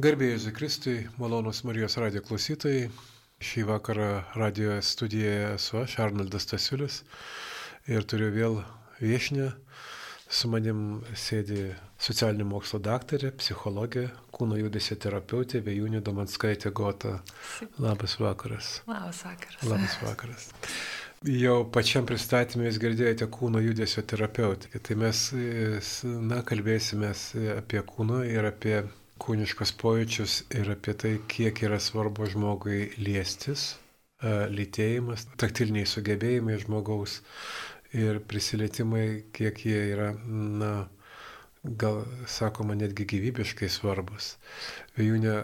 Garbėjai Zikristui, malonus Marijos radijo klausytojai. Šį vakarą radijo studijoje esu aš, Arnoldas Tasiulis, ir turiu vėl viešinę. Su manim sėdi socialinio mokslo daktarė, psichologė, kūno judesio terapeutė Vėjūnė Domanskaitė Gota. Labas vakaras. Labas vakaras. Labas vakaras. Jau pačiam pristatymė jūs girdėjote kūno judesio terapeutį. Tai mes, na, kalbėsime apie kūną ir apie kūniškus pojūčius ir apie tai, kiek yra svarbu žmogui liestis, lytėjimas, taktiliniai sugebėjimai žmogaus ir prisilietimai, kiek jie yra, na, gal sakoma, netgi gyvybiškai svarbus. Vėjūnė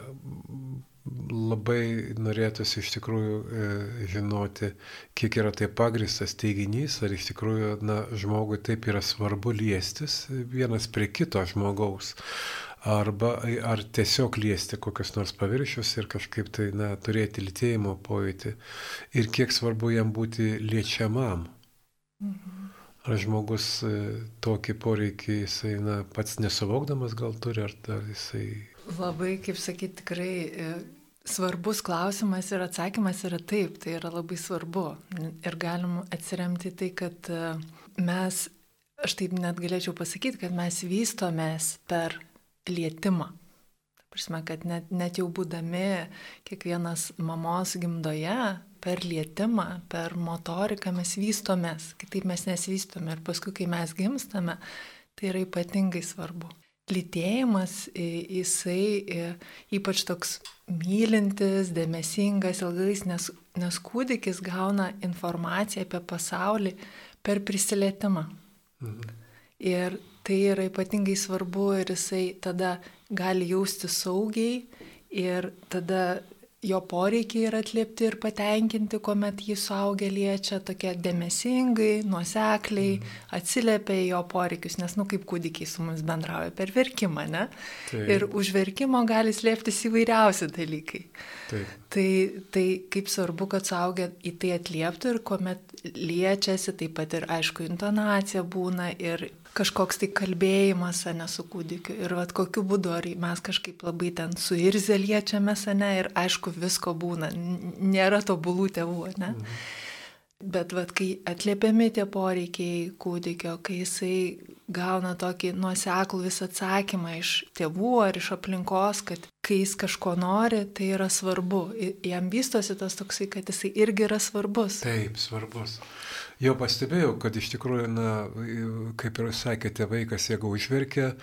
labai norėtųsi iš tikrųjų e, žinoti, kiek yra tai pagristas teiginys, ar iš tikrųjų, na, žmogui taip yra svarbu liestis vienas prie kito žmogaus arba ar tiesiog liesti kokius nors paviršius ir kažkaip tai, na, turėti lytėjimo pojūtį ir kiek svarbu jam būti liečiamam. Mhm. Ar žmogus e, tokį poreikį jisai, na, pats nesuvokdamas gal turi, ar, ar jisai... Labai, kaip sakyti, tikrai e, svarbus klausimas ir atsakymas yra taip, tai yra labai svarbu. Ir galim atsiremti tai, kad e, mes, aš taip net galėčiau pasakyti, kad mes vystomės per lietimą. Prasme, kad net, net jau būdami kiekvienas mamos gimdoje, per lietimą, per motoriką mes vystomės, kitaip mes nesvystome ir paskui, kai mes gimstame, tai yra ypatingai svarbu. Lytėjimas, jisai ypač toks mylintis, dėmesingas, ilgais, nes, nes kūdikis gauna informaciją apie pasaulį per prisilietimą. Mhm. Ir tai yra ypatingai svarbu ir jisai tada gali jausti saugiai ir tada jo poreikiai yra atliepti ir patenkinti, kuomet jį suaugę liečia tokie dėmesingai, nuosekliai, mm. atsiliepia į jo poreikius, nes, nu, kaip kūdikiai su mumis bendrauja per verkimą, ne? Taip. Ir už verkimo gali slėptis įvairiausi dalykai. Taip. Tai, tai kaip svarbu, kad suaugę į tai atlieptų ir kuomet liečiasi, taip pat ir, aišku, intonacija būna ir kažkoks tai kalbėjimas, ne su kūdikiu. Ir vat kokiu būdu, ar mes kažkaip labai ten suirzę liečiamės, ne, ir aišku, visko būna, nėra tobulų tėvų, ne. Mhm. Bet vat, kai atliepiami tie poreikiai kūdikio, kai jisai gauna tokį nuoseklų visą atsakymą iš tėvų ar iš aplinkos, kad kai jis kažko nori, tai yra svarbu. Jam vystosi tas toksai, kad jisai irgi yra svarbus. Taip, svarbus. Jau pastebėjau, kad iš tikrųjų, na, kaip ir sakėte, vaikas, jeigu užverkia,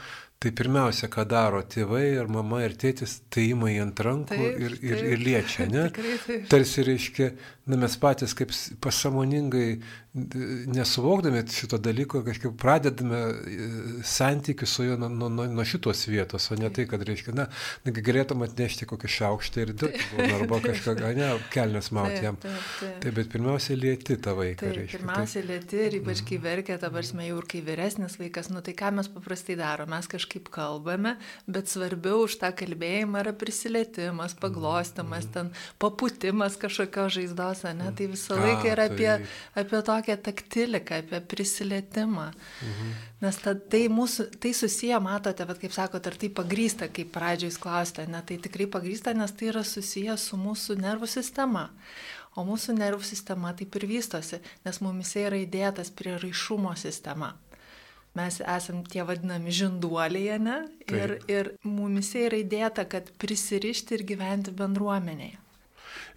Tai pirmiausia, ką daro tėvai ir mama ir tėtis, tai ima į ant rankų taip, ir, ir, taip. ir liečia, ne? Tikrai, taip. Tarsi reiškia, na, mes patys kaip pasamoningai nesuvokdami šito dalyko, kažkaip pradedame e, santykių su juo nuo, nuo, nuo šitos vietos, o ne tai, kad reiškia, na, galėtum atnešti kokį šaukštą ir dirbti, arba kažką, ne, kelnes mauti jam. Taip, taip. taip, bet pirmiausia, lieti tą vaiką. Taip, reiškia, pirmiausia, taip. lieti ir ypač kai mhm. verkia, dabar mes jau ir kai vyresnis vaikas, nu tai ką mes paprastai darome, mes kažkaip kažkaip kalbame, bet svarbiau už tą kalbėjimą yra prisilietimas, paglostimas, ten paputimas kažkokio žaizdos, ne? Tai visą laiką yra apie, tai... apie tokią taktiliką, apie prisilietimą. Mhm. Nes ta, tai mūsų, tai susiję, matote, bet kaip sakote, ar tai pagrysta, kaip pradžioj jūs klausite, ne, tai tikrai pagrysta, nes tai yra susiję su mūsų nervų sistema. O mūsų nervų sistema taip ir vystosi, nes mumise yra įdėtas prieraišumo sistema mes esam tie vadinami žinduoliai, ne? Ir, Taip. ir mumise yra įdėta, kad prisirišti ir gyventi bendruomenėje.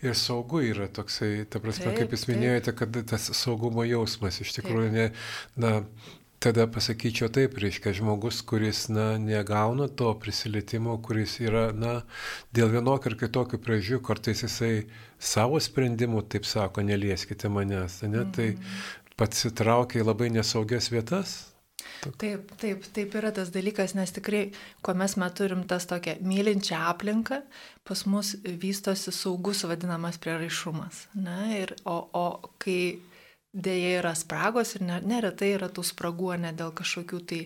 Ir saugu yra toksai, ta prasme, taip, kaip jūs minėjote, kad tas saugumo jausmas iš tikrųjų, ne, na, tada pasakyčiau taip, reiškia žmogus, kuris, na, negauna to prisilietimo, kuris yra, na, dėl vienokio ir kitokio priežių, kartais jisai savo sprendimų, taip sako, nelieskite manęs, ne, mm -hmm. tai mhm. pats įtraukia į labai nesaugias vietas, Taip, taip, taip yra tas dalykas, nes tikrai, kuomet mes turim tas tokią mylinčią aplinką, pas mus vystosi saugus vadinamas prieraišumas. Na, ir, o, o kai dėja yra spragos ir neretai yra tų spragų, ne dėl kažkokių tai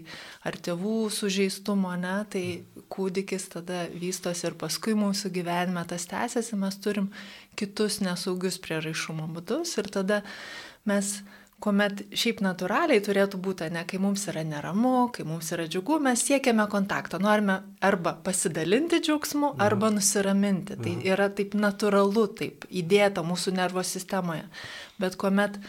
ar tėvų sužeistumo, ne, tai kūdikis tada vystosi ir paskui mūsų gyvenime tas tęsiasi, mes turim kitus nesaugius prieraišumo būdus ir tada mes kuomet šiaip natūraliai turėtų būti, ne, kai mums yra neramu, kai mums yra džiugu, mes siekiame kontakto, norime arba pasidalinti džiaugsmu, mhm. arba nusiraminti. Tai mhm. yra taip natūralu, taip įdėta mūsų nervo sistemoje. Bet kuomet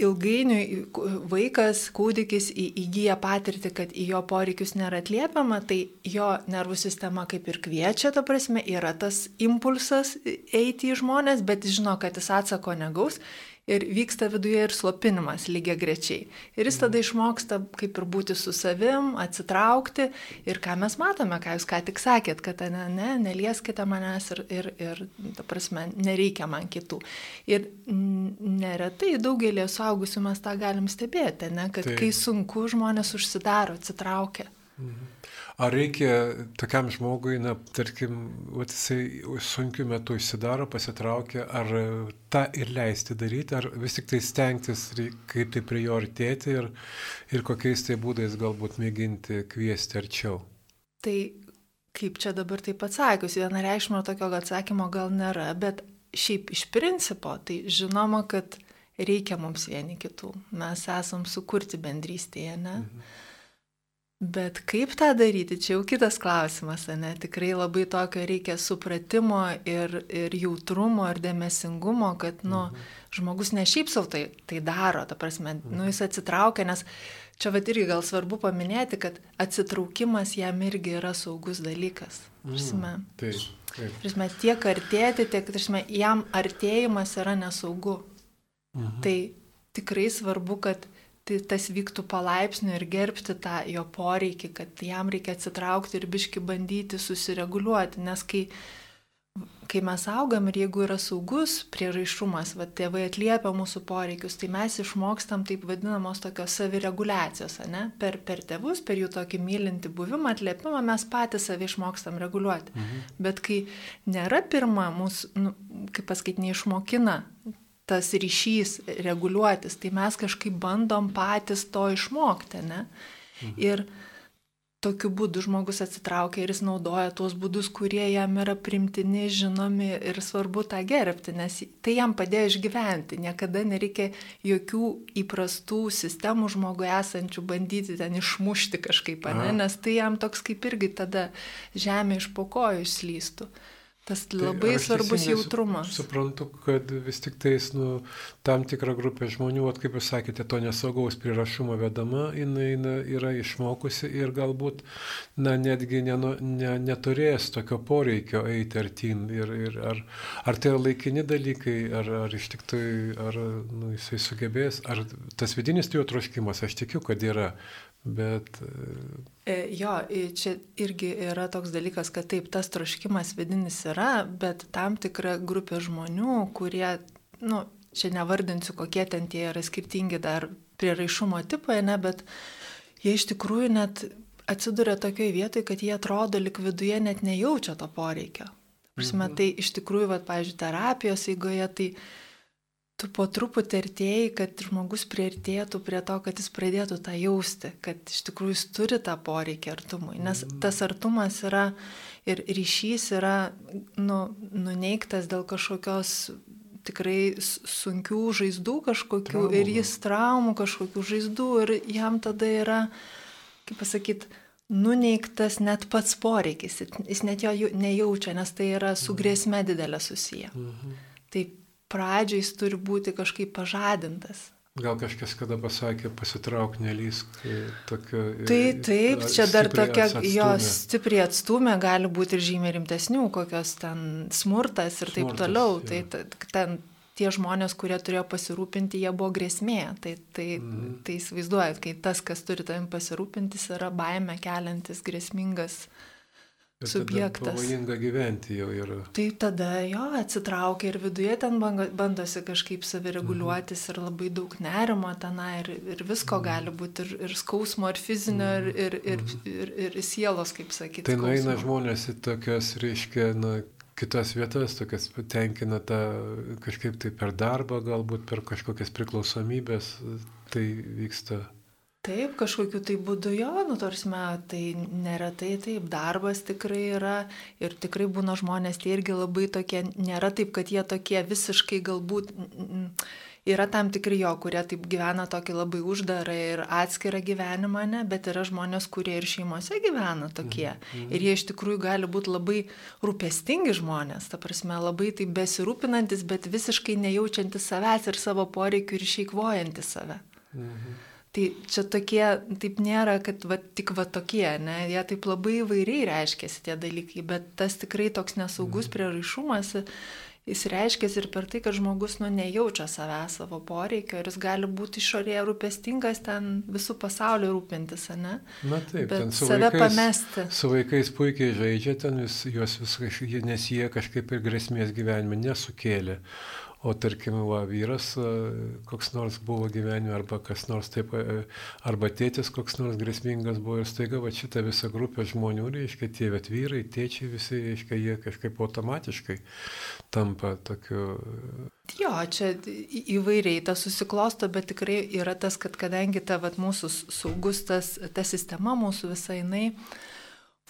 ilgainiui vaikas, kūdikis įgyja patirtį, kad į jo poreikius nėra atliepiama, tai jo nervų sistema kaip ir kviečia, ta prasme, yra tas impulsas eiti į žmonės, bet žino, kad jis atsako negaus ir vyksta viduje ir slopinimas lygiai grečiai. Ir jis tada išmoksta kaip ir būti su savim, atsitraukti ir ką mes matome, ką jūs ką tik sakėt, kad ne, ne nelieskite manęs ir, ir, ir, ta prasme, nereikia man kitų. Ir neretai daugelį suaugusių mes tą galim stebėti, ne, kad tai. kai sunku, žmonės užsidaro, atsitraukia. Mhm. Ar reikia tokiam žmogui, na, tarkim, vat, jisai sunkiu metu išsidaro, pasitraukia, ar tą ir leisti daryti, ar vis tik tai stengtis, kaip tai prie jo artėti ir, ir kokiais tai būdais galbūt mėginti kviesti arčiau? Tai kaip čia dabar taip atsakius, vienareikšmo tokio atsakymo gal nėra, bet šiaip iš principo, tai žinoma, kad reikia mums vieni kitų. Mes esam sukurti bendrystėje, ne? Mhm. Bet kaip tą daryti, čia jau kitas klausimas, ne? Tikrai labai tokio reikia supratimo ir, ir jautrumo ir dėmesingumo, kad, nu, mhm. žmogus ne šiaip savo tai, tai daro, ta prasme, nu, mhm. nu, jis atsitraukia, nes čia va irgi gal svarbu paminėti, kad atsitraukimas jam irgi yra saugus dalykas. Prasme, mhm. Taip. Taip. Prasme, tiek artėti, tiek, prasme, jam artėjimas yra nesaugu. Mhm. Tai tikrai svarbu, kad tai tas vyktų palaipsniui ir gerbti tą jo poreikį, kad jam reikia atsitraukti ir biški bandyti susireguliuoti, nes kai, kai mes augam ir jeigu yra saugus prieraišumas, va tėvai atliepia mūsų poreikius, tai mes išmokstam taip vadinamos tokios savireguliacijos, ne? Per, per tėvus, per jų tokį mylinti buvimą, atliepimą mes patys savi išmokstam reguliuoti. Mhm. Bet kai nėra pirma, mūsų, nu, kaip pasakyti, neišmokina tas ryšys reguliuotis, tai mes kažkaip bandom patys to išmokti, ne? Mhm. Ir tokiu būdu žmogus atsitraukia ir jis naudoja tuos būdus, kurie jam yra primtini, žinomi ir svarbu tą gerbti, nes tai jam padėjo išgyventi. Niekada nereikia jokių įprastų sistemų žmogui esančių bandyti ten išmušti kažkaip, ne? nes tai jam toks kaip irgi tada žemė iš pokojų išslystų. Tas tai labai svarbus jautrumas. Suprantu, kad vis tik tais, nu, tam tikra grupė žmonių, at, kaip jūs sakėte, to nesaugaus prirašumo vedama, jinai na, yra išmokusi ir galbūt, na, netgi nenu, ne, neturės tokio poreikio eiti artin. Ir, ir ar, ar tai yra laikini dalykai, ar, ar iš tik tai, ar nu, jisai sugebės, ar tas vidinis jo troškimas, aš tikiu, kad yra, Bet. E, jo, čia irgi yra toks dalykas, kad taip, tas troškimas vidinis yra, bet tam tikra grupė žmonių, kurie, nu, čia nevardinsiu, kokie ten tie yra skirtingi dar prieraišumo tipai, ne, bet jie iš tikrųjų net atsiduria tokioje vietoje, kad jie atrodo lik viduje net nejaučia to poreikio. Prasme, mhm. tai iš tikrųjų, va, pavyzdžiui, terapijos eigoje, tai tu po truputį artėjai, kad žmogus prieartėtų prie to, kad jis pradėtų tą jausti, kad iš tikrųjų jis turi tą poreikį artumui. Nes mm. tas artumas yra ir ryšys yra nu, nuneiktas dėl kažkokios tikrai sunkių žaizdų kažkokių traumų. ir jis traumų kažkokių žaizdų ir jam tada yra, kaip pasakyti, nuneiktas net pats poreikis, jis net jo nejaučia, nes tai yra su mhm. grėsme didelė susiję. Mhm. Tai pradžiai jis turi būti kažkaip pažadintas. Gal kažkas kada pasakė, pasitrauk, nelysk tokio. Tai taip, čia dar tokia atstumė. jo stipriai atstumė, gali būti ir žymiai rimtesnių, kokios ten smurtas ir smurtas, taip toliau. Ja. Tai ten tie žmonės, kurie turėjo pasirūpinti, jie buvo grėsmė. Tai, tai, mhm. tai įsivaizduojat, kai tas, kas turi tavim pasirūpinti, yra baime keliantis, grėsmingas Ir subjektas. Pavojinga gyventi jau yra. Tai tada jo atsitraukia ir viduje ten bandosi kažkaip savireguliuotis mhm. ir labai daug nerimo tenai ir, ir visko mhm. gali būti, ir, ir skausmo, ir fizinio, mhm. ir, ir, ir, ir, ir, ir sielos, kaip sakyti. Tai nueina žmonės į tokias, reiškia, na, kitas vietas, tokias tenkina tą kažkaip tai per darbą, galbūt per kažkokias priklausomybės, tai vyksta. Taip, kažkokiu tai būdu jo, nu, tarsime, tai neretai taip, darbas tikrai yra ir tikrai būna žmonės, tai irgi labai tokie, nėra taip, kad jie tokie visiškai galbūt yra tam tikri jo, kurie taip gyvena tokį labai uždarą ir atskirą gyvenimą, ne, bet yra žmonės, kurie ir šeimose gyvena tokie. Mhm. Ir jie iš tikrųjų gali būti labai rūpestingi žmonės, ta prasme, labai taip besirūpinantis, bet visiškai nejaučiantis savęs ir savo poreikių ir išeikvojantis save. Mhm. Tai čia tokie, taip nėra, kad va, tik va tokie, ne, jie taip labai įvairiai reiškiasi tie dalykai, bet tas tikrai toks nesaugus mhm. prieraišumas jis reiškiasi ir per tai, kad žmogus nu, nejaučia savęs savo poreikio ir jis gali būti išorėje rūpestingas ten visų pasaulio rūpintis, ne? Na taip, Bet ten su save vaikais, pamesti. su vaikais puikiai žaidžia, ten vis, juos vis nes jie kažkaip ir grėsmės gyvenime nesukėlė. O tarkim, va, vyras koks nors buvo gyvenime, arba kas nors taip, arba tėtis koks nors grėsmingas buvo ir staiga va šitą visą grupę žmonių, reiškia, tie vet vyrai, tėčiai visi, reiškia, jie kažkaip automatiškai tampa tokiu. Jo, čia įvairiai tas susiklosto, bet tikrai yra tas, kad kadangi ta vat, mūsų saugus, tas, ta sistema mūsų visai jinai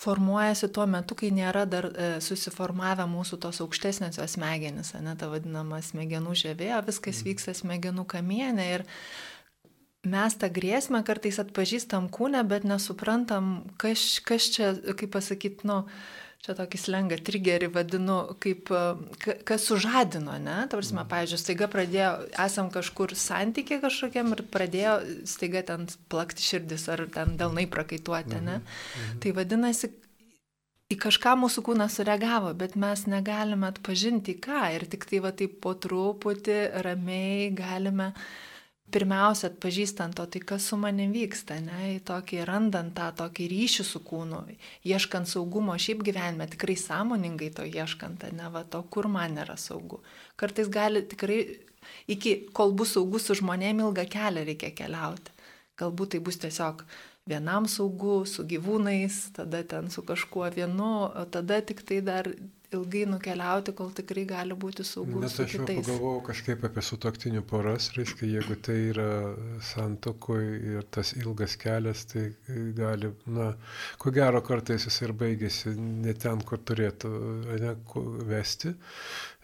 formuojasi tuo metu, kai nėra dar e, susiformavę mūsų tos aukštesnėsios smegenys, ne ta vadinama smegenų žemė, viskas mm. vyksta smegenų kamienė ir mes tą grėsmę kartais atpažįstam kūne, bet nesuprantam, kas, kas čia, kaip pasakyti, nu, čia tokį slengą, triggerį vadinu, kaip, kas sužadino, ne? Tavarsime, mm. pavyzdžiui, staiga pradėjo, esam kažkur santykė kažkokiam ir pradėjo staiga ten plakti širdis ar ten delnai prakaituoti, ne? Mm -hmm. Tai vadinasi, į kažką mūsų kūnas sureagavo, bet mes negalime atpažinti ką ir tik tai va taip po truputį ramiai galime pirmiausia atpažįstant to, tai kas su manim vyksta, ne, tokį randant tą tokį ryšį su kūnu, ieškant saugumo šiaip gyvenime, tikrai sąmoningai to ieškant, ne, va to, kur man yra saugu. Kartais gali tikrai, iki kol bus saugus su žmonėm, ilgą kelią reikia keliauti. Galbūt tai bus tiesiog vienam saugu, su gyvūnais, tada ten su kažkuo vienu, o tada tik tai dar ilgai nukeliauti, kol tikrai gali būti saugus. Nes aš jau pagalvojau kažkaip apie sutoktinių poras, reiškia, jeigu tai yra santokoje ir tas ilgas kelias, tai gali, na, ko gero kartais jis ir baigėsi ne ten, kur turėtų ne, vesti.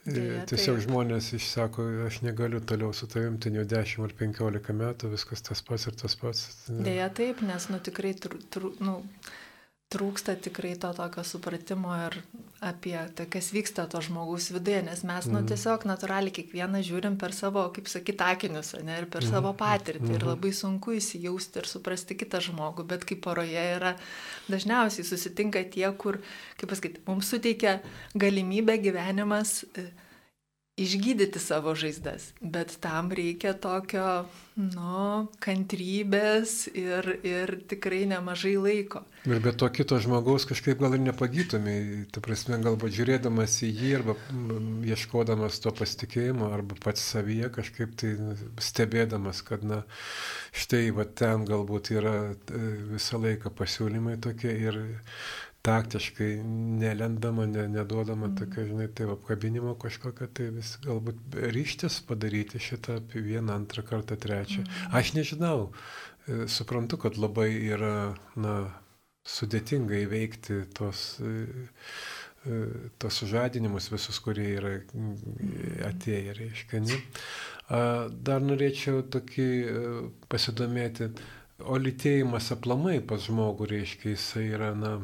Dėja, Tiesiog taip. žmonės išsako, aš negaliu toliau su tavim, ten jau 10 ar 15 metų, viskas tas pats ir tas pats. Dėja, taip, nes, nu, tikrai, tru, tru, nu, trūksta tikrai to tokio supratimo ir apie tai, kas vyksta to žmogaus viduje, nes mes, mm. nu, tiesiog natūraliai kiekvieną žiūrim per savo, kaip sakyti, akinius, ne, ir per mm. savo patirtį. Mm. Ir mhm. labai sunku įsijausti ir suprasti kitą žmogų, bet kaip poroje yra dažniausiai susitinka tie, kur, kaip pasakyti, mums suteikia galimybę gyvenimas. E, išgydyti savo žaizdas, bet tam reikia tokio, nu, kantrybės ir, ir tikrai nemažai laiko. Ir be to kito žmogaus kažkaip gal ir nepagytumai, tu prasme, galbūt žiūrėdamas į jį arba ieškodamas to pasitikėjimo arba pats savyje kažkaip tai stebėdamas, kad, na, štai va ten galbūt yra e, visą laiką pasiūlymai tokie ir taktiškai nelendama, ne, neduodama mm. tokio, žinai, tai apkabinimo kažkokio, tai vis galbūt ryštis padaryti šitą vieną, antrą kartą, trečią. Mm. Aš nežinau, e, suprantu, kad labai yra, na, sudėtinga įveikti tos, e, e, tos sužadinimus visus, kurie yra atėję, reiškia. Ne? Dar norėčiau tokį pasidomėti, o lytėjimas aplamai pas žmogų, reiškia, jisai yra, na,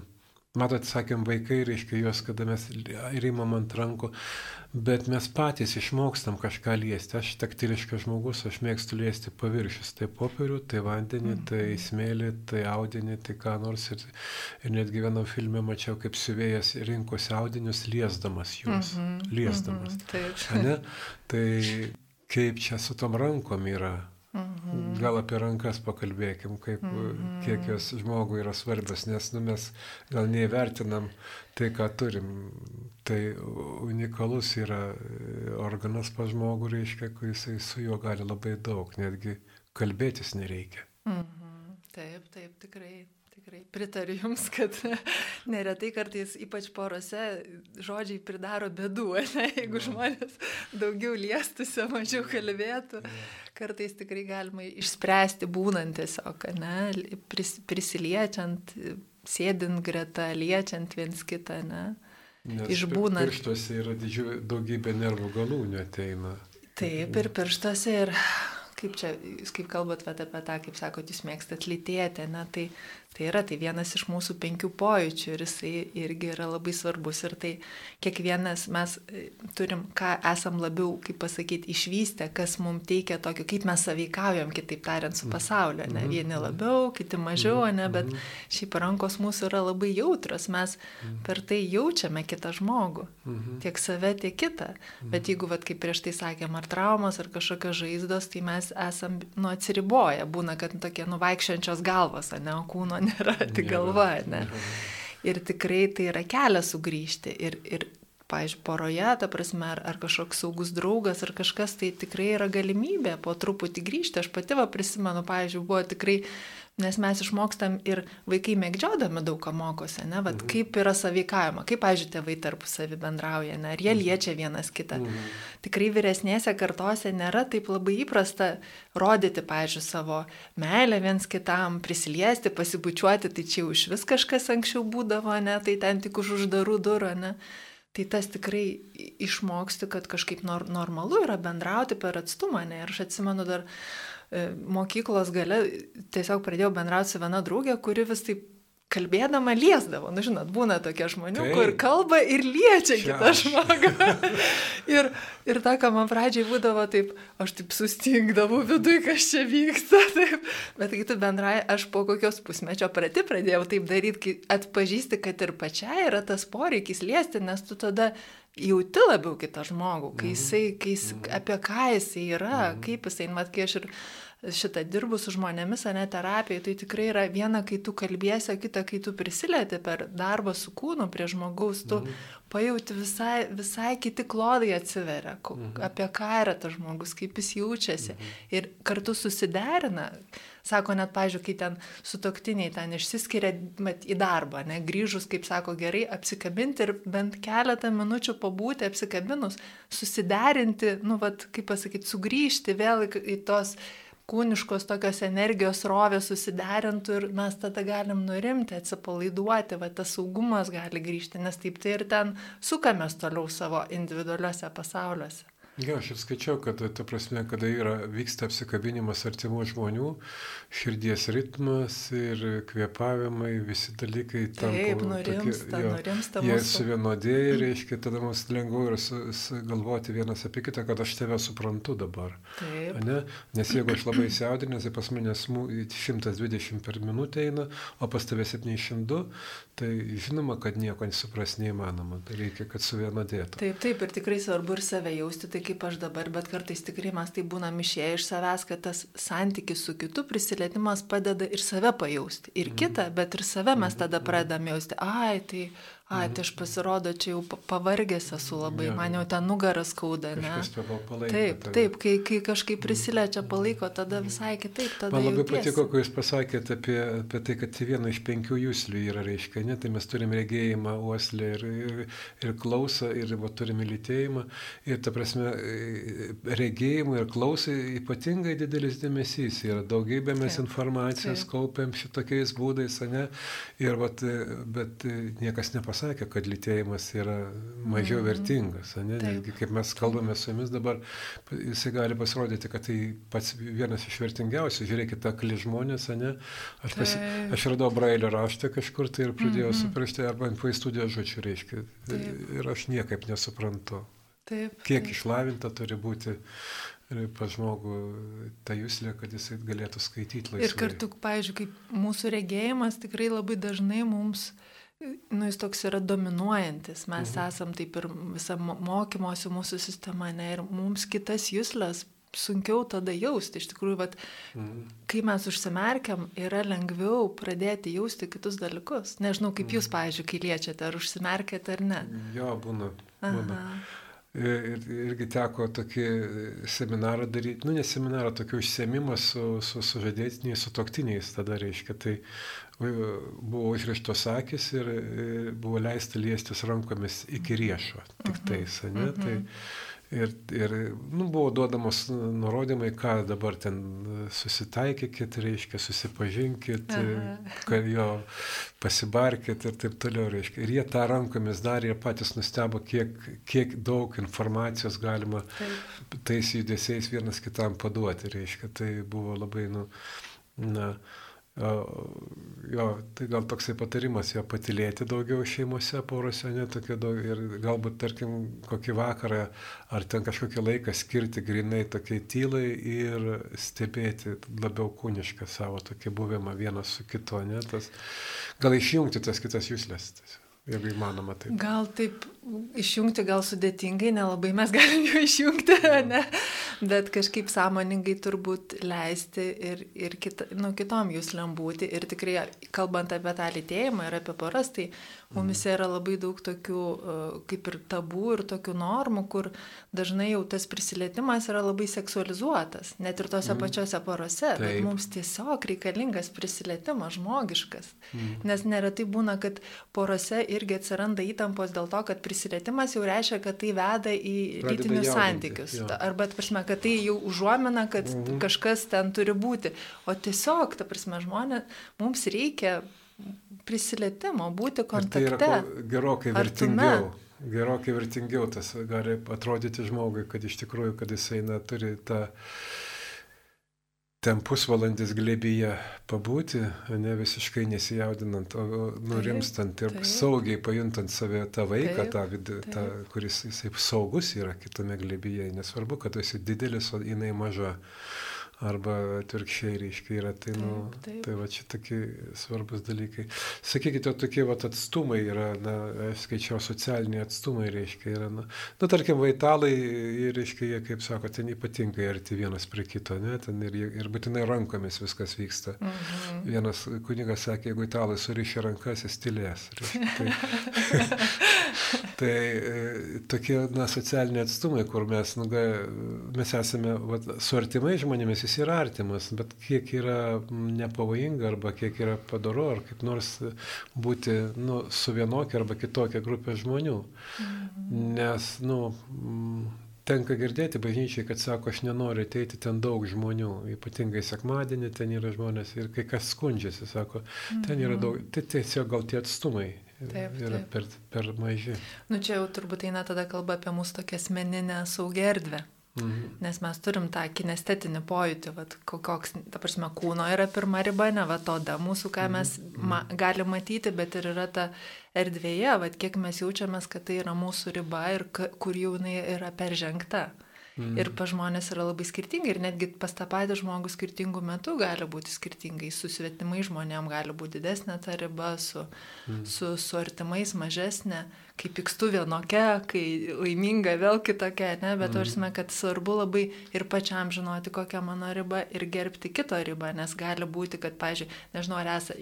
Matot, sakėm, vaikai, reiškia juos, kada mes rimam ant rankų, bet mes patys išmokstam kažką liesti. Aš taktiliškas žmogus, aš mėgstu liesti paviršius. Tai popierių, tai vandenį, mm. tai smėlį, tai audinį, tai ką nors. Ir, ir netgi vienam filmė mačiau, kaip siuvėjas rinkosi audinius liesdamas juos. Mm -hmm. Liesdamas. Mm -hmm. Taip. Tai kaip čia su tom rankom yra. Mhm. Gal apie rankas pakalbėkim, kaip, mhm. kiek jos žmogui yra svarbios, nes nu, mes gal neįvertinam tai, ką turim. Tai unikalus yra organas pas žmogų, reiškia, kai jisai su juo gali labai daug, netgi kalbėtis nereikia. Mhm. Taip, taip, tikrai tikrai pritariu Jums, kad neretai kartais, ypač porose, žodžiai pridaro bėdų, ne? jeigu žmonės daugiau liestusi, mažiau kalbėtų. Kartais tikrai galima išspręsti būnant tiesiog, ne? Pris, prisiliečiant, sėdint greta, liečiant viens kitą, ne? Nes išbūnant. Pirštuose yra didžiu, daugybė nervų galūnių ateina. Taip, ir pirštuose, ir kaip čia, kaip kalbat vat, apie tą, kaip sakot, jūs mėgstat lytėti, na, tai Tai yra tai vienas iš mūsų penkių pojūčių ir jisai irgi yra labai svarbus ir tai kiekvienas mes e, turim, ką esam labiau, kaip pasakyti, išvystę, kas mums teikia tokio, kaip mes saveikaujam, kitaip tariant, su pasauliu. Ne? Mhm. Vieni labiau, kiti mažiau, ne? bet mhm. šiaip rankos mūsų yra labai jautrus, mes mhm. per tai jaučiame kitą žmogų, tiek save, tiek kitą. Bet jeigu, vat, kaip prieš tai sakėm, ar traumas, ar kažkokios žaizdos, tai mes esam nu atsiriboję, būna, kad tokie nuvaikščiančios galvos, ne, o kūno nėra, tik galva, ne. Ir tikrai tai yra kelias sugrįžti. Ir, ir pavyzdžiui, poroje, ta prasme, ar, ar kažkoks saugus draugas, ar kažkas, tai tikrai yra galimybė po truputį grįžti. Aš pati va prisimenu, pavyzdžiui, buvo tikrai Nes mes išmokstam ir vaikai mėgdžiodami daug ką mokosi, ne, Vat, mhm. kaip yra saveikavimo, kaip, pažiūrėjau, tėvai tarpusavį bendrauja, ne, ar jie mhm. liečia vienas kitą. Mhm. Tikrai vyresnėse kartose nėra taip labai įprasta rodyti, pažiūrėjau, savo meilę viens kitam, prisiliesti, pasibučiuoti, tai čia jau iš vis kažkas anksčiau būdavo, ne, tai ten tik už uždarų durų, ne. Tai tas tikrai išmoksti, kad kažkaip nor normalu yra bendrauti per atstumą, ne. Ir aš atsimenu dar E, mokyklos gale tiesiog pradėjau bendrauti su viena draugė, kuri vis taip kalbėdama liesdavo. Nu, žinot, būna tokie žmonių, Taip. kur kalba ir liečia Čia kitą žmogų. ir, ir ta, ką man pradžiai būdavo taip, aš taip sustingdavau viduje, kas čia vyksta. Taip. Bet kai tu bendrai, aš po kokios pusmečio prati pradėjau taip daryti, kai atpažįsti, kad ir pačiai yra tas poreikis liesti, nes tu tada jauti labiau kitą žmogų, kai mhm. jisai, kai jis, mhm. apie ką jisai yra, mhm. kaip jisai, mat, kai aš ir šitą dirbu su žmonėmis, ne terapijai, tai tikrai yra viena, kai tu kalbėsi, o kita, kai tu prisilieti per darbą su kūnu prie žmogaus, tu mhm. pajauti visai, visai kiti klodai atsiveria, mhm. apie ką yra tas žmogus, kaip jis jaučiasi mhm. ir kartu susiderina. Sako net, pažiūrėjau, kai ten sutoktiniai ten išsiskiria mat, į darbą, ne, grįžus, kaip sako, gerai apsikabinti ir bent keletą minučių pabūti apsikabinus, susiderinti, nu, vat, kaip pasakyti, sugrįžti vėl į, į tos kūniškos tokios energijos rovė susiderintų ir mes tada galim nurimti, atsipalaiduoti, va tas saugumas gali grįžti, nes taip tai ir ten sukamės toliau savo individualiuose pasauliuose. Jo, aš ir skaičiau, kad, ta prasme, kada yra, vyksta apsikabinimas artimų žmonių, širdies ritmas ir kvėpavimai, visi dalykai tam. Taip, nurimsta, jo, nurimsta. Jie suvienodėja, reiškia, tada mums lengviau yra su, su, galvoti vienas apie kitą, kad aš tave suprantu dabar. Taip. Ne? Nes jeigu aš labai įsiaudinęs, tai pas mane 120 per minutę eina, o pas tave 702, tai žinoma, kad nieko nesupras neįmanoma. Tai reikia, kad suvienodėtų. Taip, taip, ir tikrai svarbu ir save jausti. Tai kaip aš dabar, bet kartais tikrai mes tai būnam išėję iš savęs, kad tas santykis su kitu prisilietimas padeda ir save pajausti. Ir mm. kitą, bet ir save mes tada pradedam jausti. Ai, tai Ai, tai aš pasirodo, čia jau pavargęs esu labai, ja, man jau ten nugaras skauda, ne? Palaiko, taip, tave. taip, kai, kai kažkaip prisiliečia palaiko, tada visai kitaip. Tada man labai jautiesi. patiko, kai jūs pasakėte apie, apie tai, kad viena iš penkių jūslių yra, reiškia, ne, tai mes turime regėjimą, uoslę ir, ir, ir klausą, ir va, turime lytėjimą. Ir ta prasme, regėjimui ir klausai ypatingai didelis dėmesys yra. Daugybė mes taip, informacijos taip. kaupiam šitokiais būdais, ne? Ir, va, bet niekas nepasakė pasakė, kad lytėjimas yra mažiau mm. vertingas. Ne? Netgi kaip mes kalbame su jumis dabar, jisai gali pasirodyti, kad tai pats vienas iš vertingiausių. Žiūrėkite, akli žmonės, ne? Aš, pasi, aš radau brailio raštą kažkur tai ir pradėjau mm -hmm. suprasti, arba į studiją žodžių reiškia. Taip. Ir aš niekaip nesuprantu. Taip, kiek taip. išlavinta turi būti pas žmogų tą jūslę, kad jisai galėtų skaityti laisvai. Ir kartu, pavyzdžiui, kaip mūsų regėjimas tikrai labai dažnai mums uh, nu, jis toks yra dominuojantis. Mes mhm. esam taip ir visa mokymosi mūsų sistema, ne, ir mums kitas jūslės sunkiau tada jausti. Iš tikrųjų, vat, mhm. kai mes užsimerkiam, yra lengviau pradėti jausti kitus dalykus. Nežinau, kaip mhm. jūs, pavyzdžiui, kai liečiate, ar užsimerkėte ar ne. Jo, būna. būna. Ir, irgi teko tokį seminarą daryti, nu ne seminarą, tokį užsiemimą su, su sužadėtiniais, su toktiniais tada reiškia. Tai buvo užrištos akis ir buvo leista liestis rankomis iki riešo, tik mhm. tais, ne? -hmm. Tai Ir, ir nu, buvo duodamos nurodymai, ką dabar ten susitaikykit, reiškia, susipažinkit, kad jo pasibarkit ir taip toliau, reiškia. Ir jie tą rankomis darė ir patys nustebo, kiek, kiek daug informacijos galima taip. tais judesiais vienas kitam paduoti, reiškia. Tai buvo labai, nu, na, jo, tai gal toksai patarimas jo patilėti daugiau šeimose, porose, ne tokia daug ir galbūt, tarkim, kokį vakarą ar ten kažkokį laiką skirti grinai tokiai tylai ir stebėti labiau kūnišką savo tokį buvimą vienas su kitu, ne, tas, gal išjungti tas kitas jūslės. Jeigu įmanoma taip. Gal taip išjungti, gal sudėtingai, nelabai mes galim jų išjungti, ne? bet kažkaip sąmoningai turbūt leisti ir, ir kita, nu, kitom jūs lembūti. Ir tikrai, kalbant apie tą lytėjimą ir apie poras, tai mumise yra labai daug tokių kaip ir tabų ir tokių normų, kur dažnai jau tas prisilietimas yra labai seksualizuotas, net ir tose mm. pačiose porose. Taip. Bet mums tiesiog reikalingas prisilietimas žmogiškas. Mm. Nes neretai būna, kad porose irgi atsiranda įtampos dėl to, kad prisilietimas jau reiškia, kad tai veda į lytinius santykius. Jo. Arba, prasme, kad tai jau užuomina, kad -hmm. kažkas ten turi būti. O tiesiog, ta prasme, žmonės, mums reikia prisilietimo, būti kontakte. Ir tai yra gerokai vertingiau. Artume gerokai vertingiau tas gali atrodyti žmogui, kad iš tikrųjų, kad jisai na, turi tą ten pusvalandis glėbyje pabūti, ne visiškai nesijaudinant, o nurimstant ir taip, saugiai pajuntant save tą vaiką, taip, tą, vidų, tą, kuris jisai saugus yra kitame glėbyje. Nesvarbu, kad tu esi didelis, o jinai maža arba atvirkščiai, reiškia, yra tai, nu, taip, taip. tai va čia tokie svarbus dalykai. Sakykite, tokie va atstumai yra, na, aš skaičiau socialiniai atstumai, reiškia, yra, na, nu, tarkim, vaitalai, reiškia, jie, kaip sako, ten ypatingai arti vienas prie kito, ne, ten ir, ir būtinai rankomis viskas vyksta. Mhm. Vienas kunigas sakė, jeigu italai surišė rankas, jis tylės. Reiškia, tai, tai e, tokie, na, socialiniai atstumai, kur mes, nu, mes esame va, su artimai žmonėmis, jis yra artimas, bet kiek yra nepavojinga arba kiek yra padaru, ar kaip nors būti nu, su vienokia arba kitokia grupė žmonių. Mhm. Nes, nu, tenka girdėti bažnyčiai, kad sako, aš nenoriu ateiti ten daug žmonių, ypatingai sekmadienį ten yra žmonės ir kai kas skundžiasi, sako, ten yra mhm. daug, tai tiesiog gal tie atstumai Taip, yra taip. Per, per maži. Nu čia jau turbūt eina tada kalba apie mūsų tokią asmeninę saugią erdvę. Mhm. Nes mes turim tą kinestetinį pojūtį, vat, koks, ta prasme, kūno yra pirma riba, ne va toda mūsų, ką mes mhm. ma, galim matyti, bet ir yra ta erdvėje, vat, kiek mes jaučiamės, kad tai yra mūsų riba ir kur jau jinai yra peržengta. Mm. Ir pa žmonės yra labai skirtingi ir netgi pas tą patį žmogų skirtingų metų gali būti skirtingai. Su svetimai žmonėm gali būti didesnė ta riba, su, mm. su, su artimais mažesnė. Mm kai pykstu vienokia, kai laiminga vėl kitokia, ne, bet mm. varsime, kad svarbu labai ir pačiam žinoti, kokia mano riba ir gerbti kito ribą, nes gali būti, kad, pažiūrėjau, nežinau, ar esat,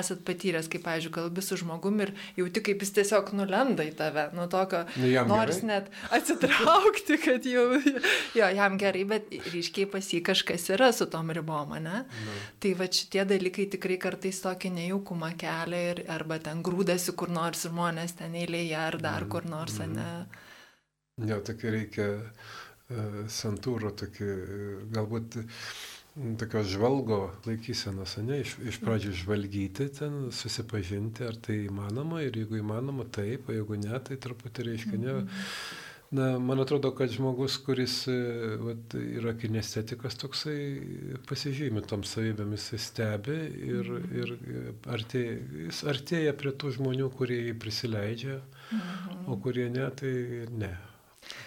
esat patyręs, kaip, pažiūrėjau, kalbi su žmogumi ir jauti, kaip jis tiesiog nulenda į tave, nuo tokio, nu, nors gerai. net atsitraukti, kad jau, jo, jam gerai, bet ryškiai pas jį kažkas yra su tom ribom, ne? Mm. Tai va šitie dalykai tikrai kartais tokį nejaukumą kelia ir arba ten grūdasi kur nors žmonės ten į eilėje ar dar mm, kur nors, ne? Jo, tokia reikia uh, santūro, tokia, galbūt tokios žvalgo laikysenos, ne, iš, iš pradžių žvalgyti ten, susipažinti, ar tai įmanoma ir jeigu įmanoma, taip, o jeigu ne, tai truputį reiškia, ne. Mm -hmm. Na, man atrodo, kad žmogus, kuris e, vat, yra kinestetikas toksai, pasižymi tom savybėmis, jis stebi ir, mhm. ir artėja, jis artėja prie tų žmonių, kurie jį prisileidžia, mhm. o kurie ne, tai ne.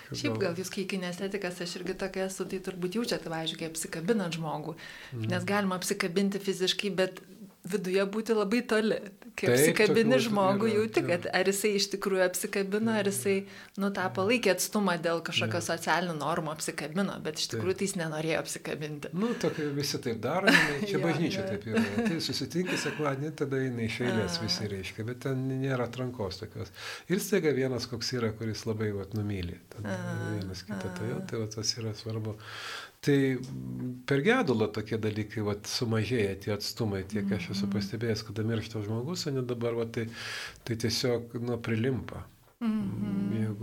Šiaip gal jūs, kai kinestetikas, aš irgi tokia esu, tai turbūt jaučiate, važiuoju, kai apsikabinat žmogų. Mhm. Nes galima apsikabinti fiziškai, bet viduje būti labai toli. Kai Taip, apsikabini žmogų, jauti, kad ar jisai iš tikrųjų apsikabino, ar jisai, nu, tą palaikė atstumą dėl kažkokio socialinių normų apsikabino, bet iš tikrųjų tai jis nenorėjo apsikabinti. Nu, tokia visi taip daro, čia bažnyčia taip yra. Tai susitinki sekmadienį, tada eina iš eilės visi reiškia, bet ten nėra atrankos tokios. Ir staiga vienas koks yra, kuris labai, vat, numylė. Vienas kitą, tai, tai vat, tas yra svarbu. Tai per gedulą tokie dalykai vat, sumažėja tie atstumai, tiek aš esu mhm. pastebėjęs, kada miršta žmogus, o ne dabar, vat, tai, tai tiesiog nu, prilimpa. Mhm.